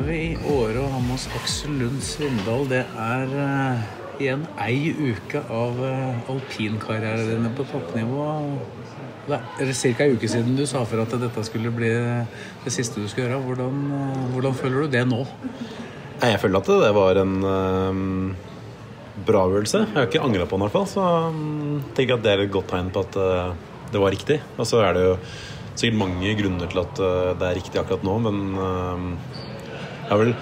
Er vi i Åre og har med oss Aksel Lund Svindal. Det er uh, igjen ei uke av uh, alpinkarrieren din på toppnivå. Det er ca. ei uke siden du sa for at dette skulle bli det siste du skulle gjøre. Hvordan, uh, hvordan føler du det nå? Jeg føler at det var en bra øvelse. Jeg har ikke angra på den, i hvert fall. Så um, tenker at det er et godt tegn på at det var riktig. Og så er det jo sikkert mange grunner til at det er riktig akkurat nå, men jeg har vel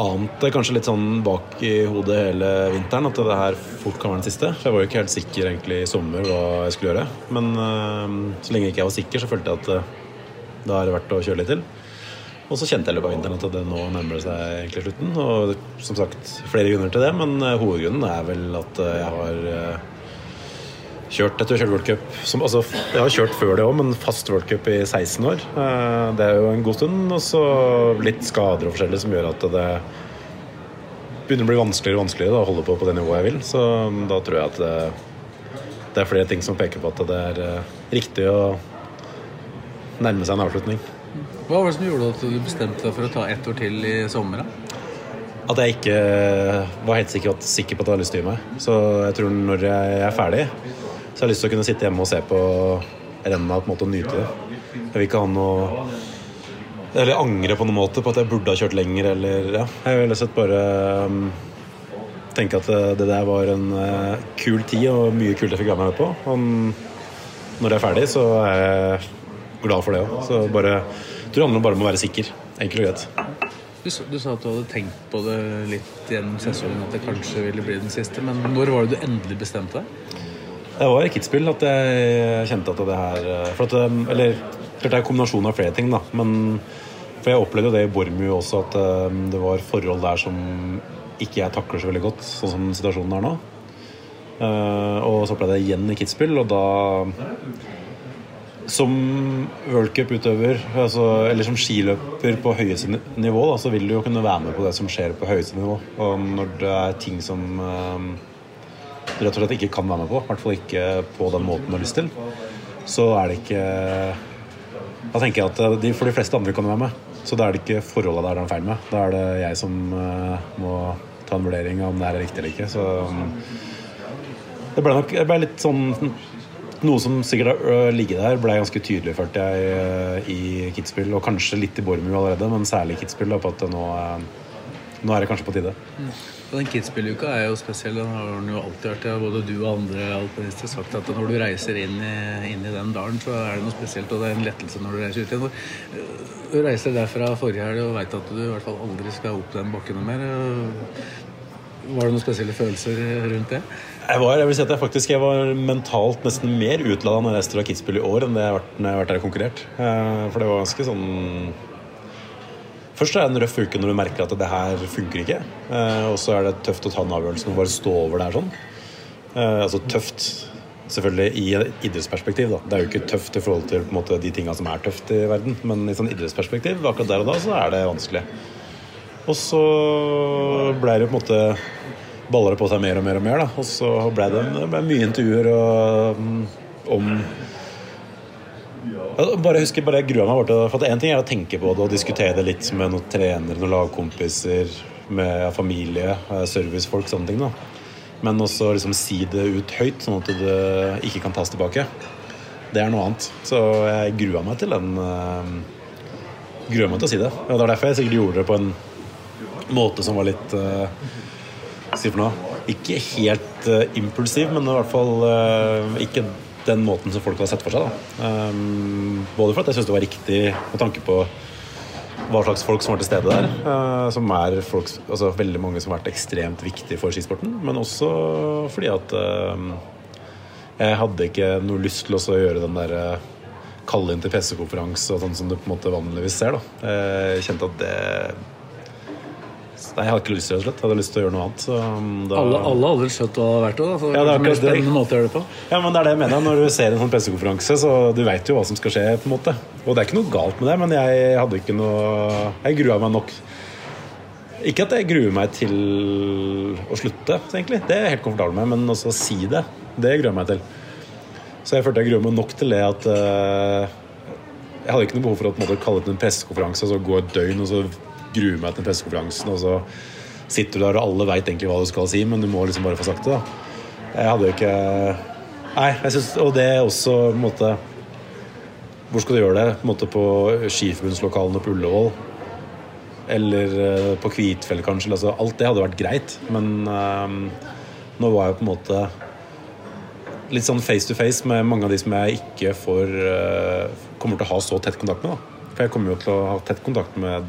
ant det kanskje litt sånn bak i hodet hele vinteren at det her fort kan være den siste. For jeg var jo ikke helt sikker egentlig i sommer hva jeg skulle gjøre. Men øhm, så lenge ikke jeg var sikker, så følte jeg at øh, da er det verdt å kjøre litt til. Og så kjente jeg løpet av vinteren at det nå nærmer seg egentlig slutten. Og som sagt, flere grunner til det, men eh, hovedgrunnen er vel at eh, jeg har eh, kjørt etter World Cup som, altså, Jeg har kjørt før det òg, men fast World Cup i 16 år. Eh, Det er jo en god stund. Og så litt skader og forskjellig som gjør at det begynner å bli vanskeligere og vanskeligere da, å holde på på det nivået jeg vil. Så mm, da tror jeg at det, det er flere ting som peker på at det er eh, riktig å nærme seg en avslutning. Hva var det som gjorde at du bestemte deg for å ta ett år til i sommer? da? At jeg ikke var helt sikker, sikker på at jeg hadde lyst til å gi meg. Så jeg tror når jeg er ferdig, så jeg har lyst til å kunne sitte hjemme og se på renna på en måte og nyte det. Jeg vil ikke ha noe Eller angre på noen måte på at jeg burde ha kjørt lenger, eller ja. Jeg vil sett bare um, tenke at det, det der var en uh, kul tid og mye kult jeg fikk være med på. Og når jeg er ferdig, så er jeg glad for det òg. Så bare jeg tror det handler bare om å være sikker. Enkelt og greit. Du, du sa at du hadde tenkt på det litt gjennom sesongen, at det kanskje ville bli den siste. Men når var det du endelig bestemte deg? Det var i Kitzbühel at jeg kjente at det her for at, um, Eller klart det er en kombinasjon av flere ting, da. Men for jeg opplevde jo det i Bormu også, at um, det var forhold der som ikke jeg takler så veldig godt, sånn som situasjonen er nå. Eh, og så opplevde jeg det igjen i Kitzbühel, og da som World Cup-utøver, altså, eller som skiløper på høyeste nivå, da, så vil du jo kunne være med på det som skjer på høyeste nivå. Og når det er ting som rett og slett ikke kan være med på, i hvert fall ikke på den måten du har lyst til, så er det ikke Da tenker jeg at de, for de fleste andre kan være med. Så da er det ikke forholdet der det er feil med. Da er det jeg som eh, må ta en vurdering av om det er riktig eller ikke. Så um, det ble nok det ble litt sånn noe som sikkert har ligget der, ble ganske tydelig, følte jeg, eh, i Kitzbühel. Og kanskje litt i Bormu allerede, men særlig i Kitzbühel. På at nå, eh, nå er det kanskje på tide. Og Den Kitzbühel-uka er jo spesiell. Den har den jo alltid vært. det. både du og andre alpinister har sagt at når du reiser inn i, inn i den dalen, så er det noe spesielt. Og det er en lettelse når du reiser ut igjen. Du reiser derfra forrige helg og veit at du i hvert fall aldri skal opp den bakken mer. Var det noen spesielle følelser rundt det? Jeg var, jeg vil si at jeg faktisk jeg var mentalt nesten mer utlada når jeg reiste fra Kitzbühel i år enn det jeg har vært når jeg har vært der og konkurrert. Eh, For det var ganske sånn Først er det en røff uke når du merker at det her funker ikke. Eh, Og så er det tøft å ta den avgjørelsen og bare stå over der sånn. Eh, Altså tøft selvfølgelig i et idrettsperspektiv. da. Det er jo ikke tøft i forhold til måte, de tinga som er tøft i verden, men i sånn idrettsperspektiv akkurat der og da så er det vanskelig. Og så ble det på en måte baller det på seg mer og mer og mer. da Og så ble det, det ble mye intervjuer og, mm, om bare husker, bare jeg grua meg bare For Én ting er å tenke på det og diskutere det litt med noen trenere, noen lagkompiser, med familie, eh, servicefolk, sånne ting. da Men også liksom si det ut høyt, sånn at det ikke kan tas tilbake. Det er noe annet. Så jeg grua meg til den uh, Grua meg til å si det. Og det var derfor jeg sikkert gjorde det på en måte som var litt uh, si for noe Ikke helt uh, impulsiv, men i hvert fall uh, ikke den måten som folk hadde sett for seg. Um, både for at jeg syntes det var riktig med tanke på hva slags folk som var til stede der. Uh, som er folk, altså veldig mange som har vært ekstremt viktige for skisporten. Men også fordi at uh, Jeg hadde ikke noe lyst til å gjøre den der uh, kalle inn til pressekonferanse og sånn som du på en måte vanligvis ser. da Jeg kjente at det Nei, jeg hadde ikke lyst til rett slett. Jeg hadde lyst til å gjøre noe annet. Så um, da... Alle, alle vel skjønt hva det hadde vært da, Ja, det er en spennende måte å gjøre det på. Ja, men det er det jeg mener Når du ser en sånn pressekonferanse, så du veit jo hva som skal skje. på en måte Og det er ikke noe galt med det, men jeg hadde ikke noe Jeg grua meg nok. Ikke at jeg gruer meg til å slutte, egentlig. Det er jeg helt komfortabel med. Men også å si det, det gruer jeg meg til. Så jeg følte jeg gruer meg nok til det at uh, Jeg hadde ikke noe behov for å på en måte, kalle det en pressekonferanse og så gå et døgn og så grue meg til pressekonferansen, og så sitter du der og alle veit egentlig hva du skal si, men du må liksom bare få sagt det. da. Jeg hadde jo ikke Nei, jeg synes, og det er også på en måte Hvor skal du gjøre det? På, en måte på skiforbundslokalene på Ullevål? Eller eh, på Kvitfjell, kanskje. Altså, alt det hadde vært greit, men um, nå var jeg på en måte litt sånn face to face med mange av de som jeg ikke får eh, kommer til å ha så tett kontakt med. Da. For jeg kommer jo til å ha tett kontakt med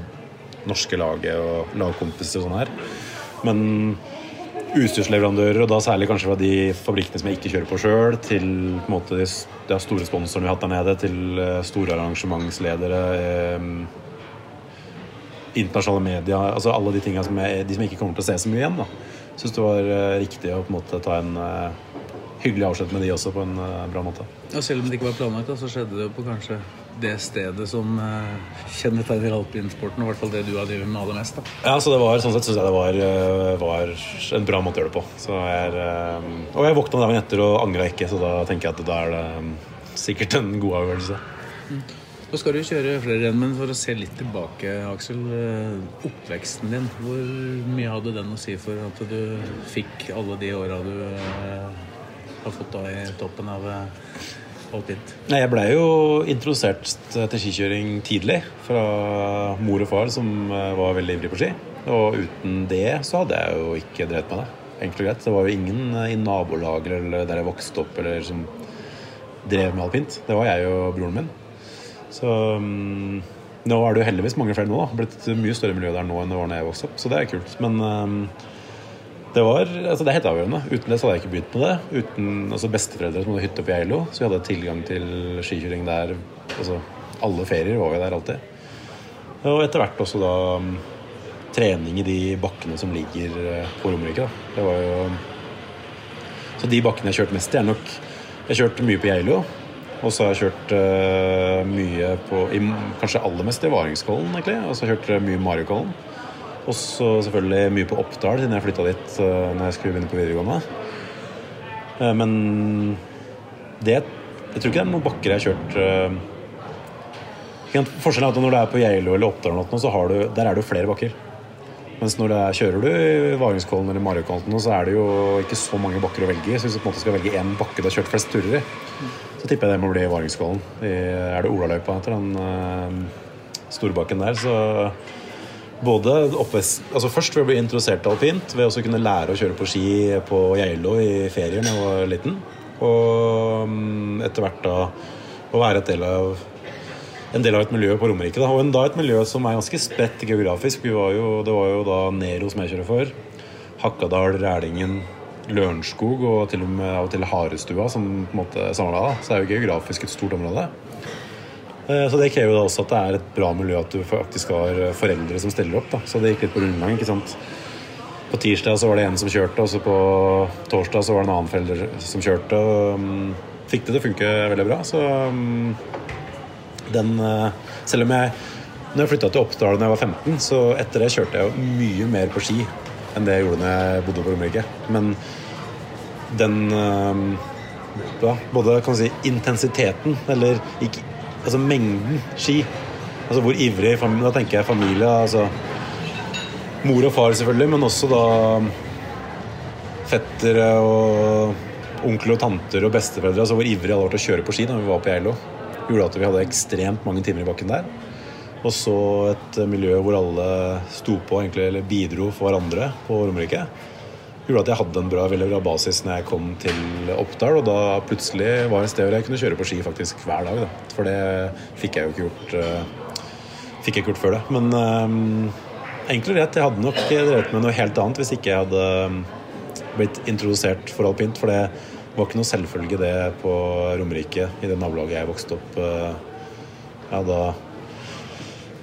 norske laget og lagkompiser og sånn her. Men utstyrsleverandører, og da særlig kanskje fra de fabrikkene som jeg ikke kjører på sjøl, til på en måte de de store sponsorene vi har hatt der nede, til eh, store arrangementsledere, eh, internasjonale media, altså alle de tingene som jeg, som jeg ikke kommer til å se så mye igjen. da. Syns det var eh, riktig å på en måte ta en eh, hyggelig avskjed med de også på en eh, bra måte. Og selv om det ikke var planlagt, da, så skjedde det jo på kanskje det stedet som eh, kjennetegner alpinsporten, i hvert fall det du har drevet med aller mest. da. Ja, så det var, sånn sett syns jeg det var, eh, var en bra måte å gjøre det på. Så jeg eh, og jeg våkna dagen etter og angra ikke, så da tenker jeg at da er det sikkert en god avgjørelse. Nå skal du kjøre flere renn, men for å se litt tilbake, Aksel. Oppveksten din, hvor mye hadde den å si for at du fikk alle de åra du har fått da i toppen av eh, alpint? Nei, Jeg blei jo introdusert til skikjøring tidlig fra mor og far, som eh, var veldig ivrig på ski. Og uten det så hadde jeg jo ikke drevet med det. Enkelt og greit. Det var jo ingen eh, i nabolaget eller der jeg vokste opp eller som drev med alpint. Det var jeg og broren min. Så um, nå er det jo heldigvis mange flere nå. da. Blitt et mye større miljø der nå enn det var da jeg vokste opp. Så det er kult. Men mm, det, var, altså det er helt avgjørende. Uten det så hadde jeg ikke begynt med det. Uten altså besteforeldre som hadde hytte på Geilo, så vi hadde tilgang til skikjøring der. Altså, alle ferier var vi der alltid. Og etter hvert også da mm, trening i de bakkene som ligger eh, på Romerike. Det var jo Så de bakkene jeg kjørte mest i, er nok Jeg kjørte mye på Geilo. Og så har jeg kjørt uh, mye på i, Kanskje aller mest i Varingskollen, egentlig. Og så kjørte jeg mye i Mariukollen. Og så selvfølgelig mye på Oppdal, siden jeg flytta dit uh, når jeg skulle begynne på videregående. Eh, men det Jeg tror ikke det er noen bakker jeg har kjørt eh, sant, Forskjellen er at når du er på Geilo eller Oppdal, så har du, der er det jo flere bakker. Mens når er, kjører du i Varingskollen eller Mariukollen, så er det jo ikke så mange bakker å velge i. Så hvis du på en måte skal velge én bakke du har kjørt flest turer i, så tipper jeg det må bli Varingskollen. Er det Olaløypa etter den uh, storbakken der? Så både oppvest, altså Først ved å bli introdusert til alpint, ved også kunne lære å kjøre på ski på Geilo i ferien da jeg var liten. Og mm, etter hvert da å være del av, en del av et miljø på Romerike. Da. Og da et miljø som er ganske spredt geografisk. Var jo, det var jo da Nero som jeg kjører for. Hakkadal, Rælingen, Lørenskog og til og med av og til Harestua som på en måte samla. Så det er jo geografisk et stort område. Eh, Så det krever da også at det er et bra miljø, at du faktisk har foreldre som stiller opp. da. Så det gikk litt på rundgang. ikke sant? På tirsdag så var det en som kjørte, og så på torsdag så var det en annen forelder som kjørte. og um, Fikk det til å funke veldig bra. Så um, den eh, Selv om jeg Når jeg flytta til Oppdal da jeg var 15, så etter det kjørte jeg jo mye mer på ski enn det jeg gjorde når jeg bodde på Romerike. Men den um, ja, Både kan man si intensiteten, eller ikke Altså mengden ski. Altså hvor ivrig Da tenker jeg familie. altså Mor og far selvfølgelig, men også da fettere og onkler og tanter og besteforeldre. Altså hvor ivrig alle var til å kjøre på ski da vi var på Geilo. Gjorde at vi hadde ekstremt mange timer i bakken der. Og så et miljø hvor alle sto på egentlig, eller bidro for hverandre på Romerike. Gjorde at jeg hadde en bra, veldig bra basis når jeg kom til Oppdal. Og da plutselig var det et sted hvor jeg kunne kjøre på ski faktisk hver dag. Da. For det fikk jeg jo ikke gjort, eh, fikk jeg gjort før det. Men um, enkelt rett, jeg hadde nok drevet med noe helt annet hvis ikke jeg hadde blitt introdusert for alpint. For det, var ikke noe selvfølge det på Romerike, i det nabolaget jeg vokste opp eh, ja, da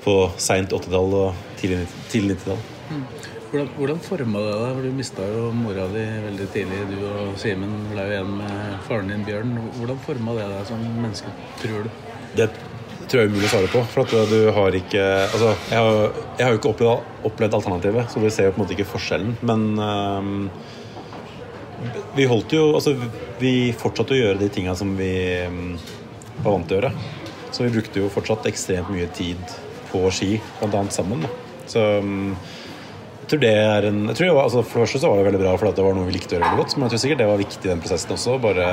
på seint 80-tall og tidlig 90-tall. Hvordan, hvordan forma det deg? Du mista jo mora di veldig tidlig. Du og Simen ble jo igjen med faren din Bjørn. Hvordan forma det deg som menneske, tror du? Det tror jeg er umulig å svare på. For at du har ikke Altså, jeg har, jeg har jo ikke opplevd, opplevd alternativet, så du ser jo på en måte ikke forskjellen. Men um, vi holdt jo Altså, vi fortsatte å gjøre de tinga som vi um, var vant til å gjøre. Så vi brukte jo fortsatt ekstremt mye tid på ski, blant annet sammen. Da. Så jeg tror det er en jeg tror var, altså For det første så var det veldig bra fordi det var noe vi likte å gjøre veldig godt, men jeg tror sikkert det var viktig i den prosessen også. Bare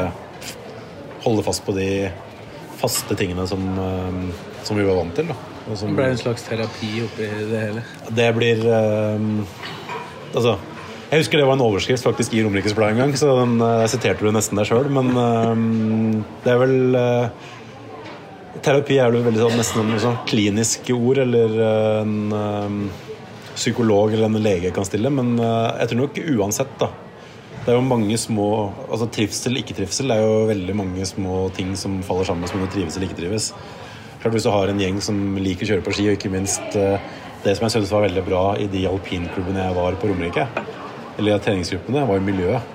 holde fast på de faste tingene som, som vi var vant til. Da. Og som, Det ble en slags terapi oppi det hele. det blir um, Altså jeg husker det var en overskrift faktisk i Romerikes Blad en gang, så den uh, siterte du nesten deg sjøl, men øhm, det er vel uh, Terapi er vel veldig sånn, nesten en sånn klinisk ord, eller uh, en øhm, psykolog eller en lege kan stille, men øh, jeg tror nok uansett, da. Det er jo mange små altså Trivsel, ikke-trivsel er jo veldig mange små ting som faller sammen som om du trives eller ikke trives. Klart Hvis du har en gjeng som liker å kjøre på ski, og ikke minst øh, det som jeg synes var veldig bra i de alpinklubbene jeg var på Romerike, eller i treningsgruppene, var miljøet.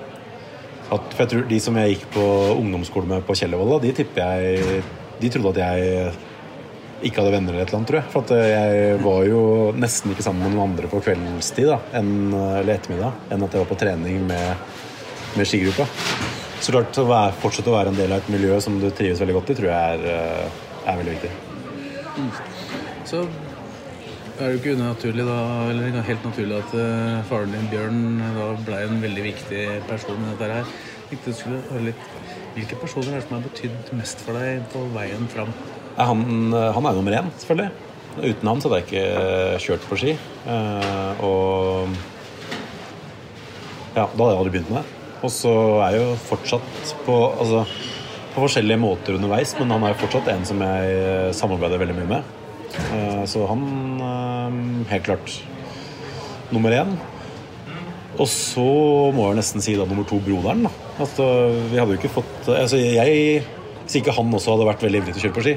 At, for jeg tror De som jeg gikk på ungdomsskole med på Kjellervolla, de tipper jeg De trodde at jeg ikke hadde venner eller et eller annet, tror jeg. For at jeg var jo nesten ikke sammen med noen andre på kveldstid da, enn, eller ettermiddag enn at jeg var på trening med, med skigruppa. Så klart å være, fortsette å være en del av et miljø som du trives veldig godt i, tror jeg er, eh, er veldig viktig. Så er det ikke unaturlig da, eller helt naturlig at uh, faren din Bjørn da ble en veldig viktig person i dette her. Hvilke personer er det som har betydd mest for deg på veien fram? Han, han er nummer én, selvfølgelig. Uten han så hadde jeg ikke kjørt på ski. Eh, og ja, da hadde jeg aldri begynt med det. Og så er jeg jo fortsatt på, altså, på forskjellige måter underveis, men han er jo fortsatt en som jeg samarbeider veldig mye med. Eh, så han eh, helt klart nummer én. Og så må jeg nesten si da nummer to broderen. Altså, vi hadde jo ikke fått altså jeg, Hvis ikke han også hadde vært veldig ivrig til å kjøre på ski,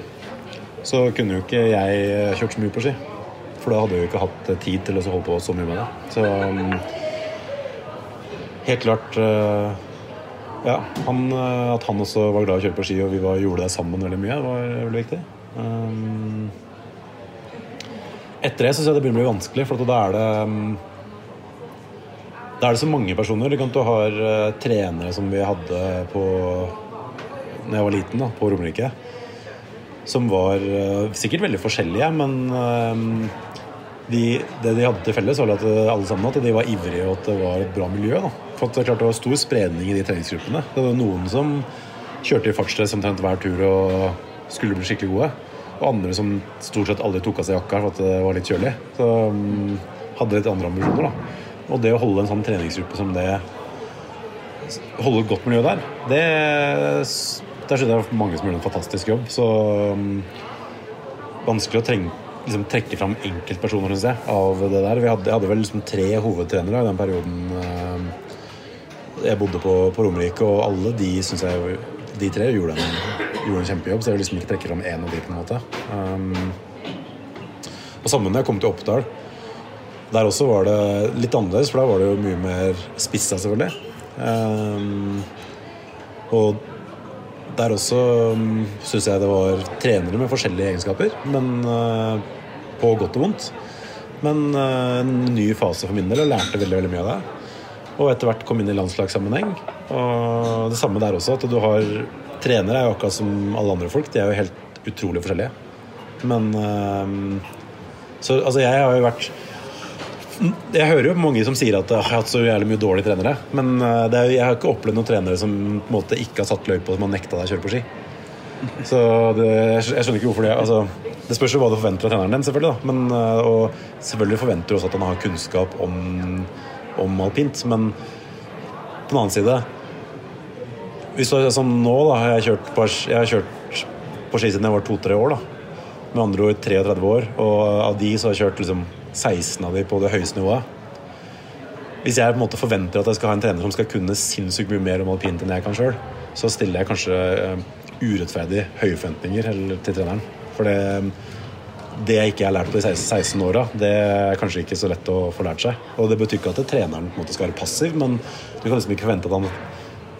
så kunne jo ikke jeg kjørt så mye på ski. For da hadde jeg jo ikke hatt tid til å holde på så mye med det. Så um, helt klart uh, Ja, han, at han også var glad i å kjøre på ski, og vi var, gjorde det sammen veldig mye, var veldig viktig. Um, etter det syns jeg det begynner å bli vanskelig, for da er det um, da er det så mange personer. Du, du har trenere som vi hadde på Når jeg var liten, da, på Romerike. Som var uh, sikkert veldig forskjellige, men uh, de, det de hadde til felles, var at alle sammen at de var ivrige, og at det var et bra miljø. Da. For det, klart, det var stor spredning i de treningsgruppene. Det var noen som kjørte i fartsdress omtrent hver tur og skulle bli skikkelig gode. Og andre som stort sett aldri tok av seg jakka for at det var litt kjølig. Så um, hadde litt andre ambisjoner, da. Og det å holde en sånn treningsgruppe som det Holde et godt miljø der, det Der synes jeg mange som gjør en fantastisk jobb. Så um, vanskelig å trenge, liksom, trekke fram enkeltpersoner, syns jeg, av det der. Vi hadde, jeg hadde vel liksom tre hovedtrenere i den perioden uh, jeg bodde på, på Romerike, og alle de syns jeg De tre gjorde en, gjorde en kjempejobb, så jeg vil liksom ikke trekke fram én av de på en måte. Um, og sammen da jeg kom til Oppdal der også var det litt annerledes, for da var det jo mye mer spissa, selvfølgelig. Um, og der også um, syns jeg det var trenere med forskjellige egenskaper, men uh, på godt og vondt. Men uh, en ny fase for min del, og lærte veldig, veldig mye av det. Og etter hvert kom inn i landslagssammenheng. Og det samme der også, at du har Trenere er jo akkurat som alle andre folk, de er jo helt utrolig forskjellige. Men uh, Så altså, jeg har jo vært jeg hører jo mange som sier at jeg har hatt så jævlig mye dårlige trenere. Men er, jeg har ikke opplevd noen trenere som på en måte ikke har satt løypa som har nekta deg å kjøre på ski. Så det, jeg skjønner ikke hvorfor det altså, Det spørs jo hva du forventer av treneren din, selvfølgelig. Da. Men, og selvfølgelig forventer du også at han har kunnskap om, om alpint. Men på den annen side hvis du, Som nå, da. Jeg har kjørt på, jeg har kjørt på ski siden jeg var to-tre år. da Med andre ord 33 år. Og av de så har jeg kjørt liksom 16 av de på det høyeste nivået. Hvis jeg på en måte forventer at jeg skal ha en trener som skal kunne sinnssykt mye mer om alpint enn jeg kan sjøl, så stiller jeg kanskje eh, urettferdig høye forventninger til treneren. For det, det jeg ikke har lært på de 16 åra, det er kanskje ikke så lett å få lært seg. Og det betyr ikke at treneren på en måte skal være passiv, men du kan liksom ikke forvente at han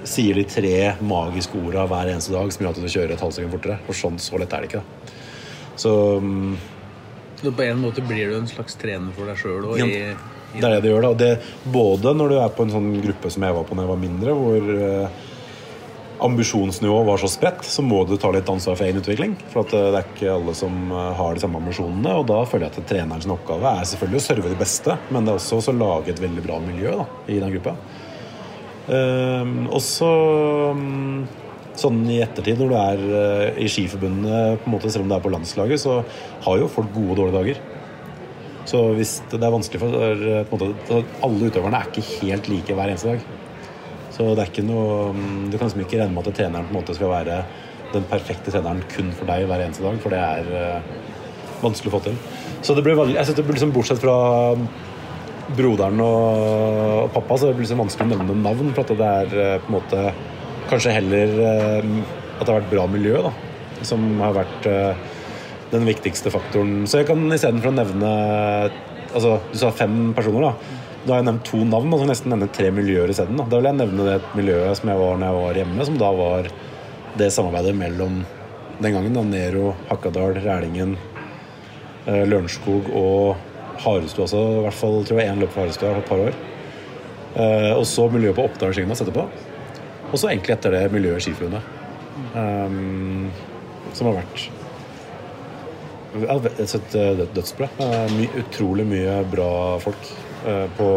sier de tre magiske orda hver eneste dag som gjør at du kjører et halvt sekund fortere. For sånn så lett er det ikke. Da. Så mm, Så på en måte blir du en slags trener for deg sjøl òg? Ja. det er det det gjør. da det, Både når du er på en sånn gruppe som jeg var på da jeg var mindre, hvor eh, ambisjonsnivået var så spredt, så må du ta litt ansvar for egen utvikling. For at eh, det er ikke alle som eh, har de samme ambisjonene. Og da føler jeg at trenerens oppgave er selvfølgelig å serve det beste, men det er også å lage et veldig bra miljø da, i den gruppa. Um, og så um, sånn i ettertid, når du er uh, i Skiforbundet, på en måte, selv om du er på landslaget, så har jo folk gode og dårlige dager. Så hvis det er vanskelig for er, en måte, Alle utøverne er ikke helt like hver eneste dag. Så det er ikke noe um, Du kan liksom ikke regne med at treneren på en måte skal være den perfekte treneren kun for deg hver eneste dag, for det er uh, vanskelig å få til. Så det blir, jeg synes det blir liksom Bortsett fra broderen og, pappa, så det blir liksom vanskelig å nevne navn. For at det er uh, på en måte kanskje heller eh, at det har vært bra miljø, da. Som har vært eh, den viktigste faktoren. Så jeg kan istedenfor å nevne Altså, du sa fem personer, da. Da har jeg nevnt to navn, og så nesten nevne tre miljøer isteden. Da. da vil jeg nevne det miljøet som jeg var når jeg var hjemme, som da var det samarbeidet mellom den gangen da, Nero, Hakadal, Rælingen, Lørenskog og Harestua også, i hvert fall tror jeg én løp for Harestua et par år. Eh, og så miljøet på Oppdal Skinas etterpå. Og så egentlig etter det miljøet Skiforbundet. Um, som har vært et dødsbra. My, utrolig mye bra folk. Uh, på,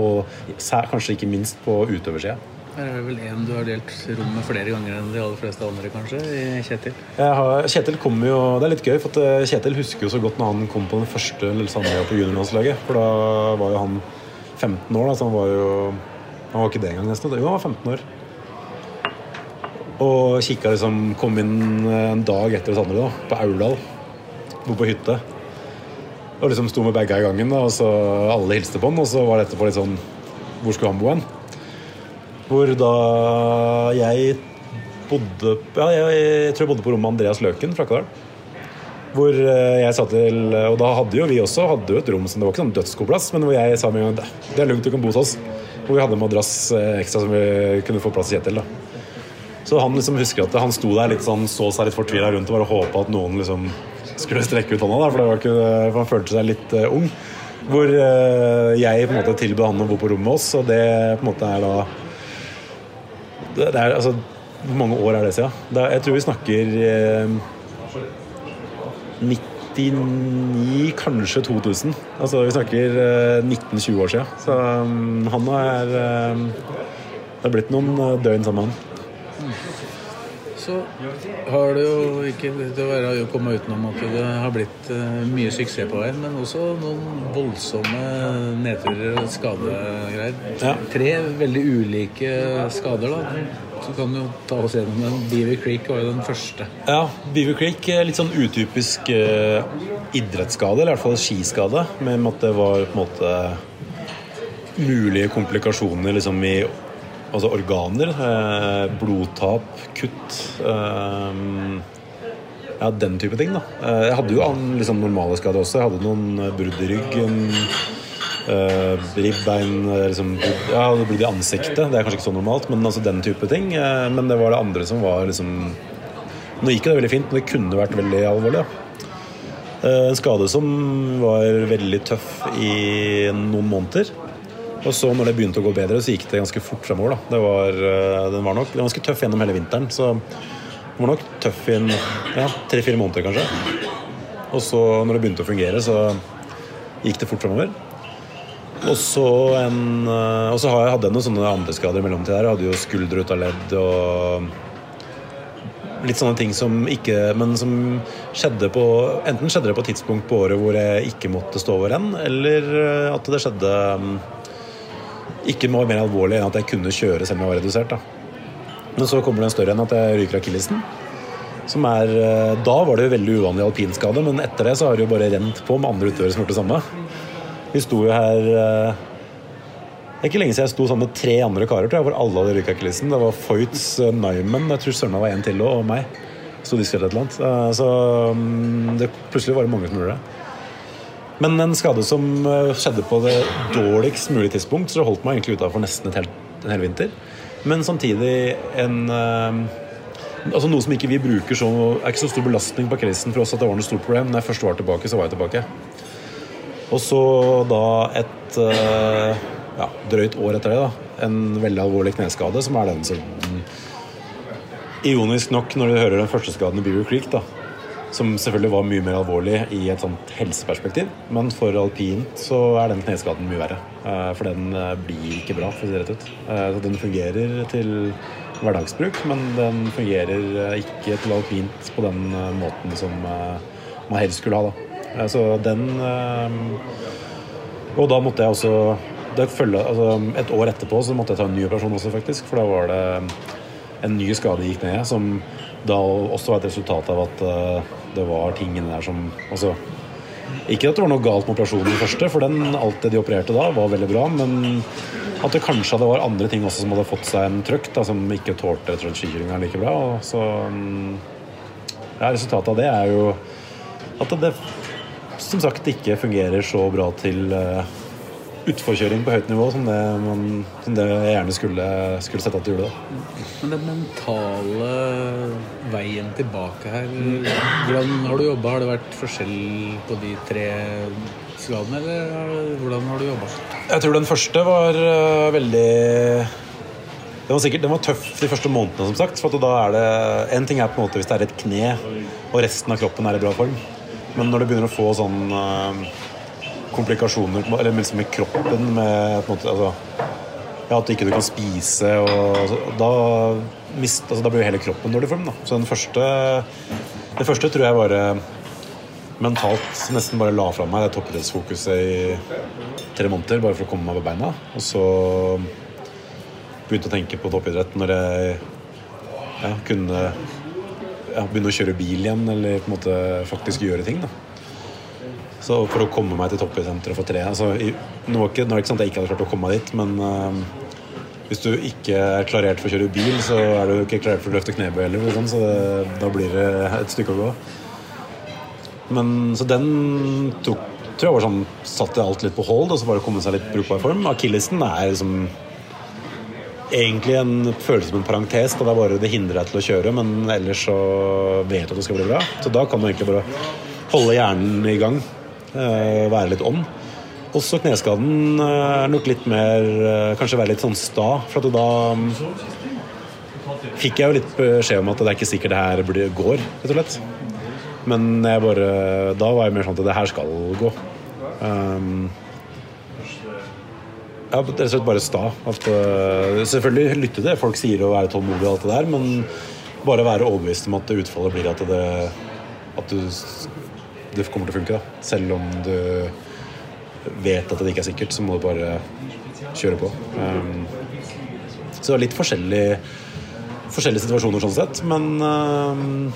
og kanskje ikke minst på utøversida. Her er det vel en du har delt rom med flere ganger enn de aller fleste andre, kanskje? Kjetil? Har, Kjetil kommer jo, Det er litt gøy, for eh, Kjetil husker jo så godt når han kom på den første Sandøya på juniorlandslaget. For da var jo han 15 år, da, så han var jo Han var ikke det engang, nesten. Jo, han var 15 år. Og kikka liksom Kom inn en dag etter oss andre, da, på Aurdal. Bo på hytte. Og liksom sto med baga i gangen, da, og så alle hilste på han, og så var det etterpå litt sånn Hvor skulle han bo hen? Hvor da jeg bodde Ja, jeg, jeg tror jeg bodde på rommet Andreas Løken fra Akkadal. Hvor eh, jeg sa til Og da hadde jo vi også hadde jo et rom som det var ikke sånn dødsgod men hvor jeg sa med en gang det er lugnt, du kan bo hos oss. Hvor vi hadde en madrass eh, ekstra som vi kunne få plass til Kjetil. da. Så han liksom husker at han sto der litt sånn, så seg litt fortvila rundt og bare håpa at noen liksom skulle strekke ut hånda, da, for, det ikke, for han følte seg litt uh, ung. Hvor uh, jeg på en måte tilbød han å bo på rommet med oss, og det på en måte er da det er, altså, Hvor mange år er det siden? Det er, jeg tror vi snakker eh, 99, kanskje 2000. Altså Vi snakker eh, 19-20 år siden. Så um, han er Det har blitt noen døgn sammen med han. Så har det jo ikke det å være å komme utenom at det har blitt uh, mye suksess på veien, men også noen voldsomme nedturer og skadegreier. Ja. Tre veldig ulike skader, da. Så kan du jo ta oss gjennom den. Beaver Creek var jo den første. Ja, Beaver Creek er litt sånn utypisk uh, idrettsskade, eller i hvert fall skiskade. Med at det var på en måte mulige komplikasjoner liksom i altså organer. Eh, blodtap, kutt. Eh, ja, den type ting. da. Eh, jeg hadde jo liksom, normale skader også. Jeg hadde noen brudd i ryggen. Uh, ribbein liksom, Ja, brudd i ansiktet. Det er kanskje ikke så normalt, men altså den type ting. Uh, men det var det andre som var liksom Nå gikk det veldig fint, men det kunne vært veldig alvorlig. Ja. Uh, en skade som var veldig tøff i noen måneder. Og så når det begynte å gå bedre, så gikk det ganske fort fremover. Da. Det var, eh, den var nok ganske tøff gjennom hele vinteren. Så den var nok tøff i ja, tre-fire måneder, kanskje. Og så når det begynte å fungere, så gikk det fort fremover. Og så, en, eh, og så hadde jeg noen sånne andre skader i mellomtida. Jeg hadde jo skulder ut av ledd og litt sånne ting som ikke Men som skjedde på Enten skjedde det på et tidspunkt på året hvor jeg ikke måtte stå over renn, eller eh, at det skjedde mm, ikke noe mer alvorlig enn at jeg kunne kjøre selv om jeg var redusert. Da. Men så kommer det en større enn at jeg ryker akillesen. Som er, eh, da var det jo veldig uvanlig alpinskade, men etter det så har det jo bare rent på med andre utøvere som har gjort det samme. Vi sto jo her eh, Det er ikke lenge siden jeg sto sammen med tre andre karer tror jeg, hvor alle hadde ryka akillesen. Det var Foyts, eh, Nyman, jeg tror søren var en til, og meg. Så de et eller annet. Så mm, det, plutselig var det mange som gjorde det. Men en skade som eh, skjedde på det dårligst mulige tidspunkt, så det holdt meg egentlig utafor nesten et helt, en hel vinter. Men samtidig en eh, Altså Noe som ikke vi bruker så er ikke så stor belastning på krisen for oss at det var noe stort problem. Når jeg først var tilbake, så var jeg tilbake. Og så da et eh, ja, drøyt år etter det, da, en veldig alvorlig kneskade, som er den som Ironisk nok, når du hører den første skaden i Beaver Creek, da, som selvfølgelig var mye mer alvorlig i et sånt helseperspektiv, men for alpint så er den kneskaden mye verre. Eh, For den eh, blir ikke bra, for å si det rett ut. Eh, Så den fungerer til hverdagsbruk, men den fungerer ikke til alpint på den måten som man helst skulle ha, da. Så den Og da måtte jeg også følge, altså Et år etterpå så måtte jeg ta en ny operasjon også, faktisk. For da var det en ny skade i kneet, som da også var et resultat av at det var tingene der som altså, Ikke at det var noe galt med operasjonen i første, for den, alt det de opererte da, var veldig bra. Men at det kanskje det var andre ting også som hadde fått seg en trøkk, da, som ikke tålte rett skikjøringa like bra. Og så mm, ja, Resultatet av det er jo at det som sagt ikke fungerer så bra til uh, utforkjøring på høyt nivå som det, man, som det jeg gjerne skulle, skulle sette at det gjorde. Da. Men den mentale veien tilbake her Hvordan har du jobba? Har det vært forskjell på de tre skadene, eller hvordan har du jobba? Jeg tror den første var uh, veldig den var, sikkert, den var tøff de første månedene, som sagt. For da er det, en ting er på en måte hvis det er et kne, og resten av kroppen er i bra form. Men når du begynner å få sånn øh, komplikasjoner eller liksom med kroppen med på en måte, altså, ja, At du ikke kan spise og så- Da, mist, altså, da blir jo hele kroppen dårlig form. Da. Så den første, det første tror jeg bare mentalt nesten bare la fra meg det toppidrettsfokuset i tre måneder bare for å komme meg på beina. Og så begynte å tenke på toppidrett når jeg ja, kunne ja, begynne å kjøre bil igjen, eller på en måte faktisk gjøre ting. da. Så for å komme meg til toppidrettssenteret for tre altså, nå, var nå er det ikke sant at jeg ikke hadde klart å komme meg dit, men uh, hvis du ikke er klarert for å kjøre bil, så er du ikke klarert for å løfte knebøy heller, liksom, så det, da blir det et stykke å gå. Men så den tok, tror jeg var sånn satte alt litt på hold, og så bare komme seg litt brukbar form. Akillesen er liksom egentlig en følelse som en parentes. Da det, er bare, det hindrer deg til å kjøre, men ellers så vet du at det skal bli bra. Så da kan du egentlig bare holde hjernen i gang. Eh, være litt om. Også kneskaden eh, er nok litt mer eh, Kanskje være litt sånn sta. For da mm, fikk jeg jo litt beskjed om at det er ikke sikkert det her går, rett og slett. Men jeg bare, da var jeg mer sånn at det her skal gå. Um, ja, rett og slett bare sta. At, uh, selvfølgelig lytte til det folk sier og være tålmodig og alt det der, men bare være overbevist om at utfallet blir at det, at du, det kommer til å funke. Da. Selv om du vet at det ikke er sikkert, så må du bare kjøre på. Um, så det var litt forskjellige, forskjellige situasjoner sånn sett, men um,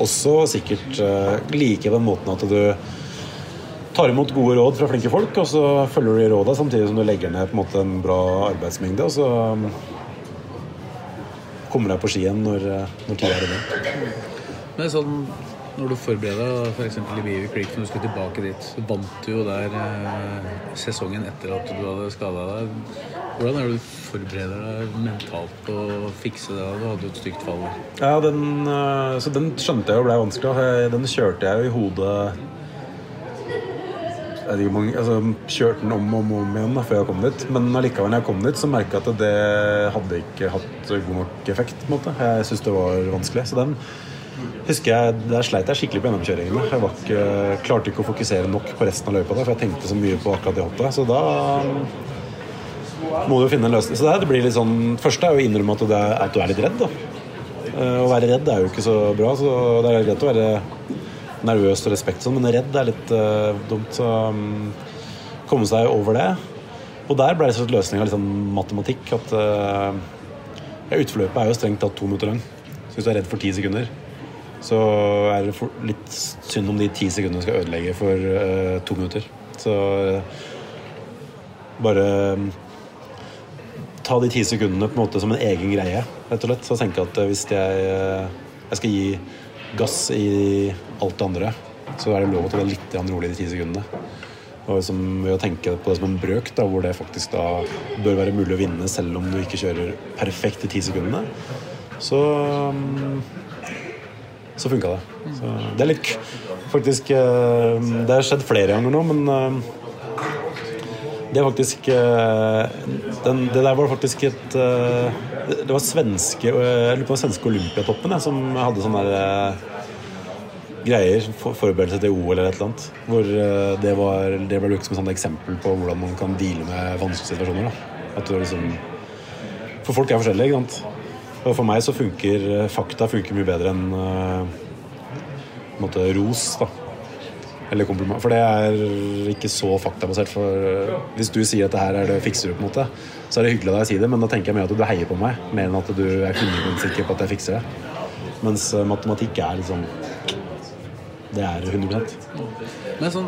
også sikkert uh, like den måten at du tar imot gode råd fra flinke folk, og så følger du de råda samtidig som du legger ned på en måte en bra arbeidsmengde. Og så um, kommer deg på ski igjen når, uh, når tida er inne. Men sånn, når du forbereder deg f.eks. i Beaver Creek, når du skulle tilbake dit, så vant du jo der eh, sesongen etter at du hadde skada deg. Hvordan er det du forbereder deg mentalt på å fikse det? Du hadde jo et stygt fall. Ja, den, uh, så den skjønte jeg jo ble vanskelig. Den kjørte jeg jo i hodet jeg vet ikke mange, altså, Kjørte den om og om, om igjen da, før jeg kom dit. Men allikevel, når jeg kom dit, så merka jeg at det hadde ikke hatt god nok effekt. på en måte. Jeg syntes det var vanskelig. Så den husker jeg, der sleit jeg skikkelig på gjennomkjøringene. Jeg ikke, klarte ikke å fokusere nok på resten av løypa, for jeg tenkte så mye på akkurat det hoppet. Så da må du finne en løsning. Så det, blir litt sånn, Første er jo å innrømme at, det er, at du er litt redd. da. Eh, Å være redd er jo ikke så bra, så det er greit å være nervøs og respekt, sånn, men redd er litt uh, dumt. Så um, komme seg over det. Og der ble det løsninga litt sånn matematikk. At uh, ja, utforløpet er jo strengt tatt to minutter lang. Så hvis du er redd for ti sekunder, så er det litt synd om de ti sekundene skal ødelegge for uh, to minutter. Så uh, bare um, ta de ti sekundene på en måte som en egen greie. rett og slett. Så tenke at eh, hvis jeg, jeg skal gi gass i alt det andre, så er det lov til å være litt rolig de ti sekundene. Og liksom ved å tenke på det som en brøk, da, hvor det faktisk da bør være mulig å vinne selv om du ikke kjører perfekt de ti sekundene, så mm, så funka det. Så det er litt Faktisk eh, Det har skjedd flere ganger nå, men eh, det er faktisk eh, den, Det der var faktisk et Det var svenske Jeg lurer på svenske Olympiatoppen som hadde sånne der, greier. For, forberedelse til OL eller et eller annet. Hvor det, var, det ble brukt som et eksempel på hvordan man kan deale med vanskelige situasjoner. Da. At du liksom For folk er forskjellige, ikke sant. Og for meg så funker eh, fakta funker mye bedre enn eh, en måte ros, da. Eller kompliment. For det er ikke så faktabasert. For eh, hvis du sier at det her er det fikser du, på en måte, så er det hyggelig av deg å si det, men da tenker jeg mer at du heier på meg, mer enn at du er 100 sikker på at jeg fikser det. Mens matematikk er liksom Det er 100 Men sånn,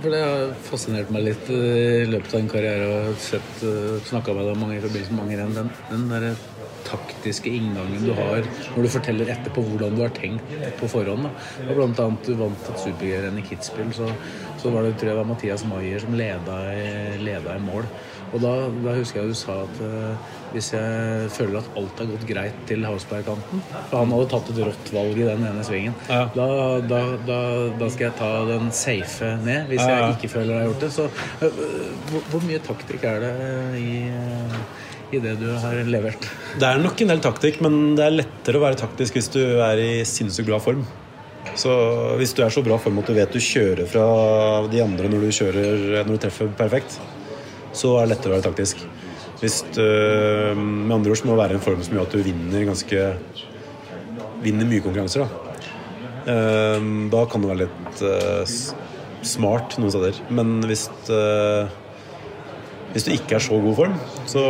for det har fascinert meg litt eh, i løpet av en karriere og sett, snakka med deg mange i forbindelse med mange renn. Den, den derre taktiske inngangen du har når du forteller etterpå hvordan du har tenkt på forhånd. Da. Blant annet du vant et superg-renn i Kitzbühel, så, så var det tror jeg Mathias Maier som leda leda i mål. Og da, da husker jeg du sa at uh, hvis jeg føler at alt har gått greit til Hausberg-kanten For han hadde tatt et rått valg i den ene svingen. Ja. Da, da, da, da skal jeg ta den safe ned, hvis Ja, ja. jeg ikke føler jeg har gjort det. Så uh, hvor, hvor mye taktikk er det i, uh, i det du har levert? Det er nok en del taktikk, men det er lettere å være taktisk hvis du er i sinnssykt bra form. Så hvis du er så bra form at du vet du kjører fra de andre når du, kjører, når du treffer perfekt, så er det lettere å være taktisk. Hvis du, med andre ord så må det være en form som gjør at du vinner ganske Vinner mye konkurranser, da. Ehm, Da kan det være litt eh, smart noen steder. Men hvis eh, hvis du ikke er så god form, så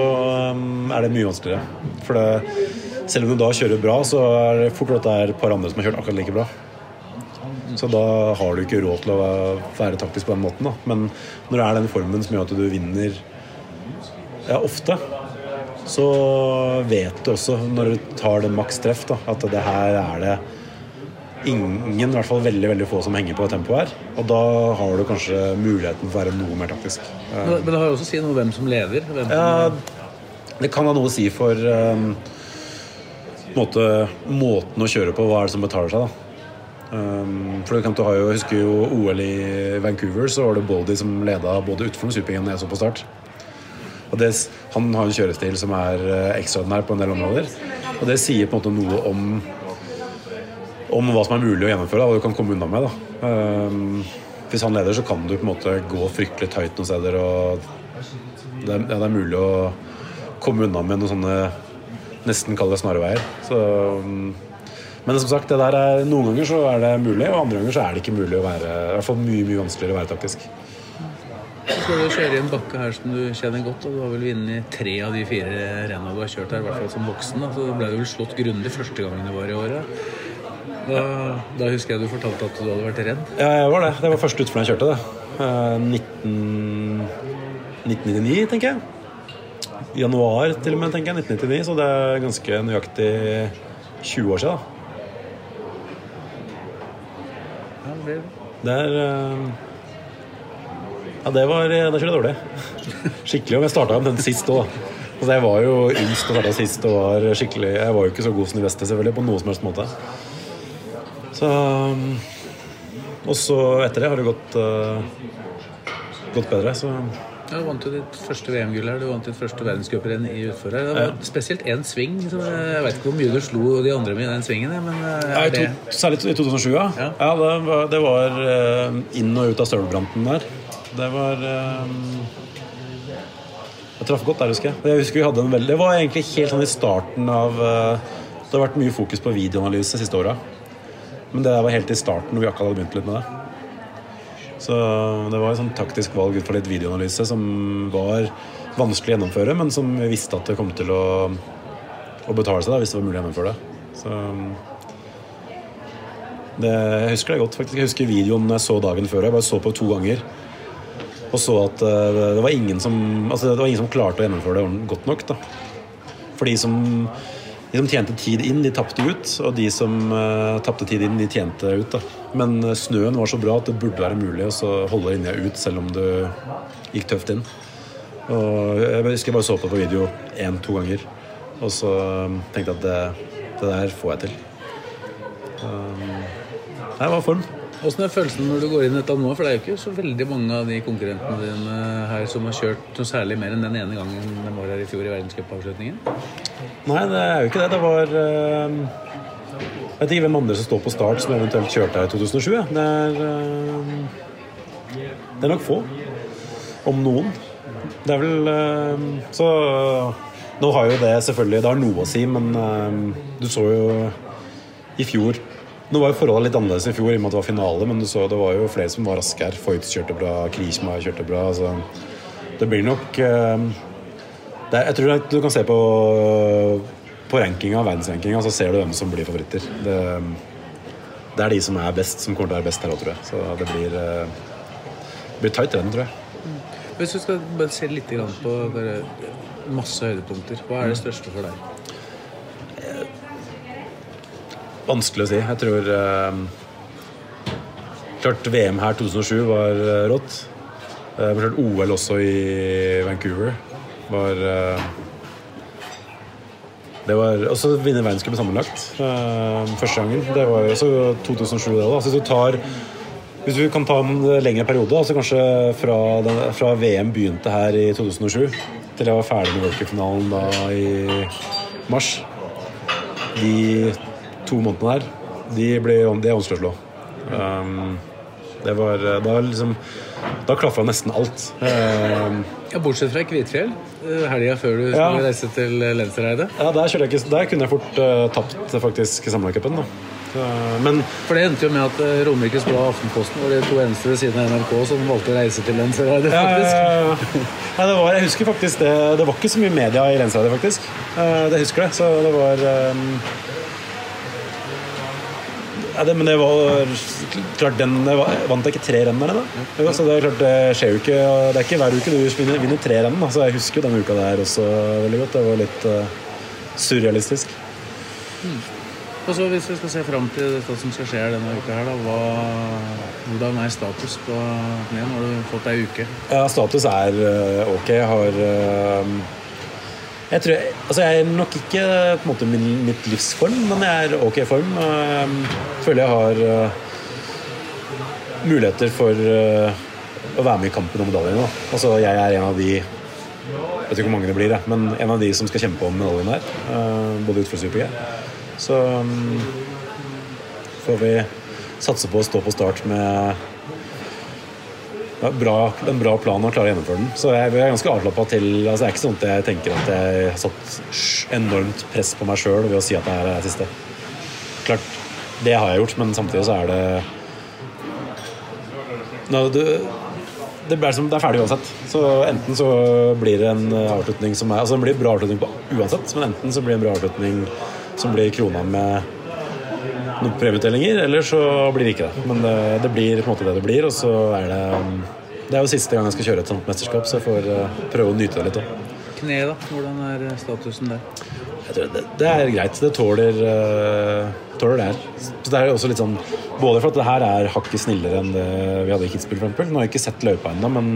um, er det mye vanskeligere. For det, selv om du da kjører bra, så er det fort at det er et par andre som har kjørt akkurat like bra. Så da har du ikke råd til å være taktisk på den måten. Da. Men når det er den formen som gjør at du vinner ja, ofte, så vet du også når du tar det maks treff, da, at det her er det ingen, i hvert fall veldig veldig få som henger på tempoet her. Og da har du kanskje muligheten for å være noe mer taktisk. Men, men det har jo også å si noe hvem som leder. Hvem Ja, det kan ha noe å si for um, måte, måten å kjøre på. Hva er det som betaler seg, da? Um, for du har jo, husker jo OL i Vancouver, så var det Baldy som leda både utenfor og supergen jeg så på start. Og det, han har en kjørestil som er eh, ekstraordinær på en del områder. Og det sier på en måte noe om om hva som er mulig å gjennomføre, hva du kan komme unna med. Da. Um, hvis han leder, så kan du på en måte gå fryktelig høyt noen steder. Og det er, ja, det er mulig å komme unna med noen sånne nesten kalde snarveier. Så, um, men som sagt, det der er, noen ganger så er det mulig, og andre ganger så er det ikke mulig å være I hvert fall mye mye vanskeligere å være taktisk. så skal du kjøre i en bakke her som du kjenner godt, og du har vel vunnet tre av de fire rennene du har kjørt her, i hvert fall som voksen. Da. Så ble du vel slått grundig første gangen du var i året. Da, da husker jeg du fortalte at du hadde vært redd. Ja, jeg var det. Det var første utfor jeg kjørte det. Eh, 19... 1999, tenker jeg. Januar til og med, tenker jeg. 1999, Så det er ganske nøyaktig 20 år siden. Ja, det ble Det er eh, Ja, det var Det kjørte jeg dårlig. Skikkelig. Og jeg starta omtrent sist òg. Altså, jeg var jo yngst og starta sist og var skikkelig Jeg var jo ikke så god som de beste, selvfølgelig, på noen som helst måte. Så um, Og så etter det har det gått Gått bedre, så Du vant jo ditt første VM-gull her. Du vant ditt første verdenscuprenn i utfor her. Det var spesielt én sving. Jeg vet ikke hvor mye du slo de andre med i den svingen. Men eh, ja, i to, Særlig i 2007, ja. Ja. ja det var, det var uh, inn og ut av støvelbranten der. Det var um, Jeg traff godt der, husker jeg. Jeg husker vi hadde en veldig Det var egentlig helt sånn i starten av Det har vært mye fokus på videoanalyse de siste åra. Men det der var helt i starten når vi akkurat hadde begynt litt med det. Så det var et sånn taktisk valg ut fra litt videoanalyse som var vanskelig å gjennomføre, men som vi visste at det kom til å, å betale seg da, hvis det var mulig å gjennomføre det. Så det, jeg husker det godt, faktisk. Jeg husker videoen jeg så dagen før. Jeg bare så på to ganger. Og så at eh, det var ingen som Altså det var ingen som klarte å gjennomføre det godt nok. da For de som, de som tjente tid inn, de tapte ut. Og de som uh, tapte tid inn, de tjente ut. da Men uh, snøen var så bra at det burde være mulig å holde linja ut selv om du gikk tøft inn. Og Jeg husker jeg bare så på det på video én-to ganger. Og så um, tenkte jeg at det, det der får jeg til. Um, det var form. Åssen er følelsen når du går inn i dette nå? For det er jo ikke så veldig mange av de konkurrentene dine her som har kjørt noe særlig mer enn den ene gangen de var her i fjor i verdenscupavslutningen? Nei, det er jo ikke det. Det var uh, Jeg vet ikke hvem andre som står på start som eventuelt kjørte her i 2007. Ja. Det, er, uh, det er nok få. Om noen. Det er vel uh, Så nå har jo det selvfølgelig Det har noe å si, men du så jo i fjor nå var jo forholdet litt annerledes i fjor i og med at det var finale, men du så det var jo flere som var raske her. Foyt kjørte bra, Krishma kjørte bra. Så det blir nok uh, det, Jeg tror du kan se på, på rankinga, verdensrankinga, så ser du hvem som blir favoritter. Det, det, er de som er best, som kommer til å være best her òg, tror jeg. Så det blir, uh, det blir tight renn, tror jeg. Hvis du skal bare se litt på masse høydepunkter, hva er det største for deg? Vanskelig å si. Jeg tror eh, Klart VM her 2007 var uh, rått. Eh, klart OL også i Vancouver var eh, det var også vinne verdenscupen sammenlagt Eh, første gangen. Det var jo også 2007. Det. Hvis, du tar, hvis du kan ta en lengre periode, altså kanskje fra, den, fra VM begynte her i 2007 til jeg var ferdig med World da i mars De to månedene der, de ble, de er vanskelig å slå. Um, det var Da, liksom, da klaffa nesten alt. Um, ja, Bortsett fra Kvitfjell, eh, helga før du skulle ja. reise til Lensereide? Ja, der, jeg ikke, der kunne jeg fort uh, tapt faktisk sammenlagcupen. da. men For det endte jo med at Romerikes Blad og Aftenposten var de to eneste ved siden av NRK som valgte å reise til Lensereide, faktisk. Ja, ja, det var, jeg husker faktisk det. Det var ikke så mye media i Lensereide, faktisk. Det husker jeg. Så det var um, ja, det, men det var klart den Vant jeg ikke tre renn der? Da? Ja, så det er klart, det skjer jo ikke Det er ikke hver uke du vinner, vinner tre renn. Altså, jeg husker jo denne uka der også veldig godt. Det var litt uh, surrealistisk. Mm. Og så Hvis vi skal se fram til hva som skal skje denne uka, her, da, hva, hvordan er status på knærne? Har du fått ei uke? Ja, Status er uh, ok. Jeg har uh, jeg, tror, altså jeg er nok ikke på en måte min, mitt livsform, men jeg er ok form. Jeg ehm, føler jeg har uh, muligheter for uh, å være med i kampen om medaljene. Altså, jeg er en av de Jeg vet ikke hvor mange det blir, men en av de som skal kjempe om medaljen her. Uh, både utfor Super G. Så um, får vi satse på å stå på start med bra, en bra plan og klare å gjennomføre den. Så jeg er ganske avslappa til altså Det er ikke sånn at jeg tenker at jeg har satt enormt press på meg sjøl ved å si at det er det siste. Klart, det har jeg gjort, men samtidig så er det no, det, det, er som, det er ferdig uansett. Så enten så blir det en avslutning som er Altså det blir en bra avslutning på uansett, men enten så blir det en bra avslutning som blir krona med noen premieutdelinger, eller så blir det ikke det. Men det, det, blir på en måte det det blir, og så er det Det er jo siste gang jeg skal kjøre et sånt mesterskap, så jeg får uh, prøve å nyte det litt òg. Kne, da? Hvordan er statusen der? Jeg tror det, det er greit. Det tåler, tåler det her. Så det er også litt sånn Både for at det her er hakket snillere enn det vi hadde i Kitzbühel, f.eks. Nå har jeg ikke sett løypa ennå, men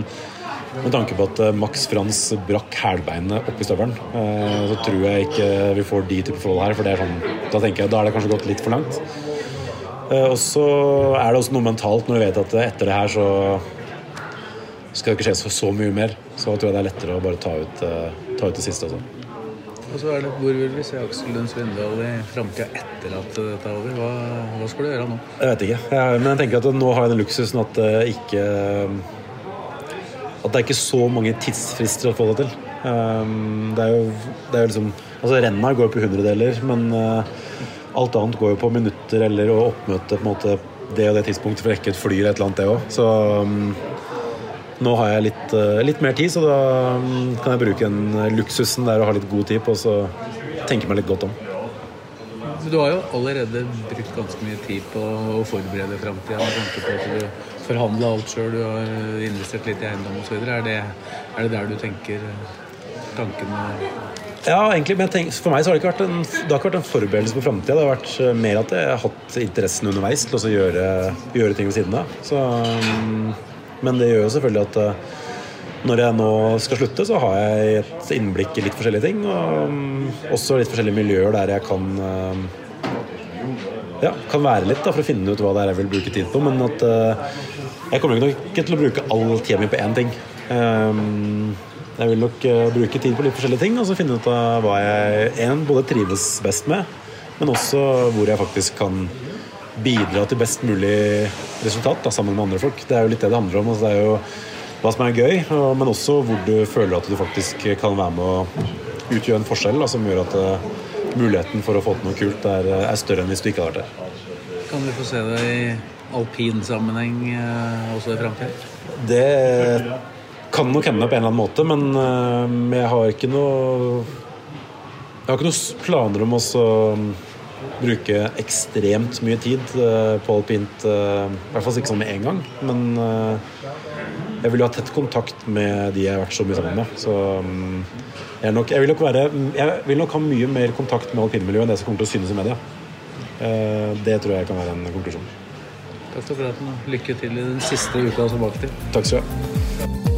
med tanke på at eh, Max Frans brakk hælbeinet oppi støvelen, eh, så tror jeg ikke vi får de type forhold her. For det er sånn, da tenker jeg, da er det kanskje gått litt for langt. Eh, og så er det også noe mentalt når vi vet at etter det her så skal det ikke skje så, så mye mer. Så tror jeg det er lettere å bare ta ut, ta ut det siste. Også. Og så er det, Hvor vil vi se Aksel Lund Svindal i framtida etter at dette er over? Hva, hva, skal du gjøre nå? Jeg vet ikke. Jeg, men jeg tenker at nå har jeg den luksusen at det ikke at det er ikke så mange tidsfrister å få det til. Um, det er jo, det er jo liksom Altså renna går på hundredeler, men uh, alt annet går jo på minutter eller å oppmøte på en måte det og det tidspunktet for å rekke et fly eller et eller annet, det òg. Så um, nå har jeg litt, uh, litt, mer tid, så da um, kan jeg bruke den luksusen der å ha litt god tid på så tenke meg litt godt om. Du har jo allerede brukt ganske mye tid på å forberede framtida med tanke på at du forhandle alt sjøl, du har investert litt i eiendom osv. Er, det, er det der du tenker tankene Ja, egentlig, men tenker, For meg så har det ikke vært en, det har ikke vært en forberedelse på framtida. Det har vært eh, mer at jeg har hatt interessen underveis til å gjøre, gjøre ting ved siden av. Så, mm, men det gjør jo selvfølgelig at eh, når jeg nå skal slutte, så har jeg et innblikk i litt forskjellige ting. Og mm, også litt forskjellige miljøer der jeg kan eh, ja, kan være litt da, for å finne ut hva det er jeg vil bruke tid på. Men at jeg kommer nok ikke til å bruke all tida mi på én ting. Um, jeg vil nok uh, bruke tid på litt forskjellige ting og så finne ut av hva jeg en, både trives best med, men også hvor jeg faktisk kan bidra til best mulig resultat da, sammen med andre folk. Det er jo litt det det handler om. Altså, det er jo hva som er gøy, og, men også hvor du føler at du faktisk kan være med å utgjøre en forskjell da, som gjør at uh, muligheten for å få til noe kult er, er, større enn hvis du ikke har vært der. Kan vi få se det i alpinsammenheng uh, også i framtida? Det kan nok hende på en eller annen måte, men uh, jeg har ikke noe Jeg har ikke noen planer om å bruke ekstremt mye tid uh, på alpint. I hvert fall ikke sånn med en gang. Men jeg vil jo ha tett kontakt med de jeg har vært så mye sammen med. Så um, jeg, nok, jeg, vil nok være, jeg, vil nok ha mye mer kontakt med alpinmiljøet enn det som kommer til å synes i media. det tror jeg kan være en konklusjon. Takk for praten lykke til i den siste uka som baktil. Takk skal du ha.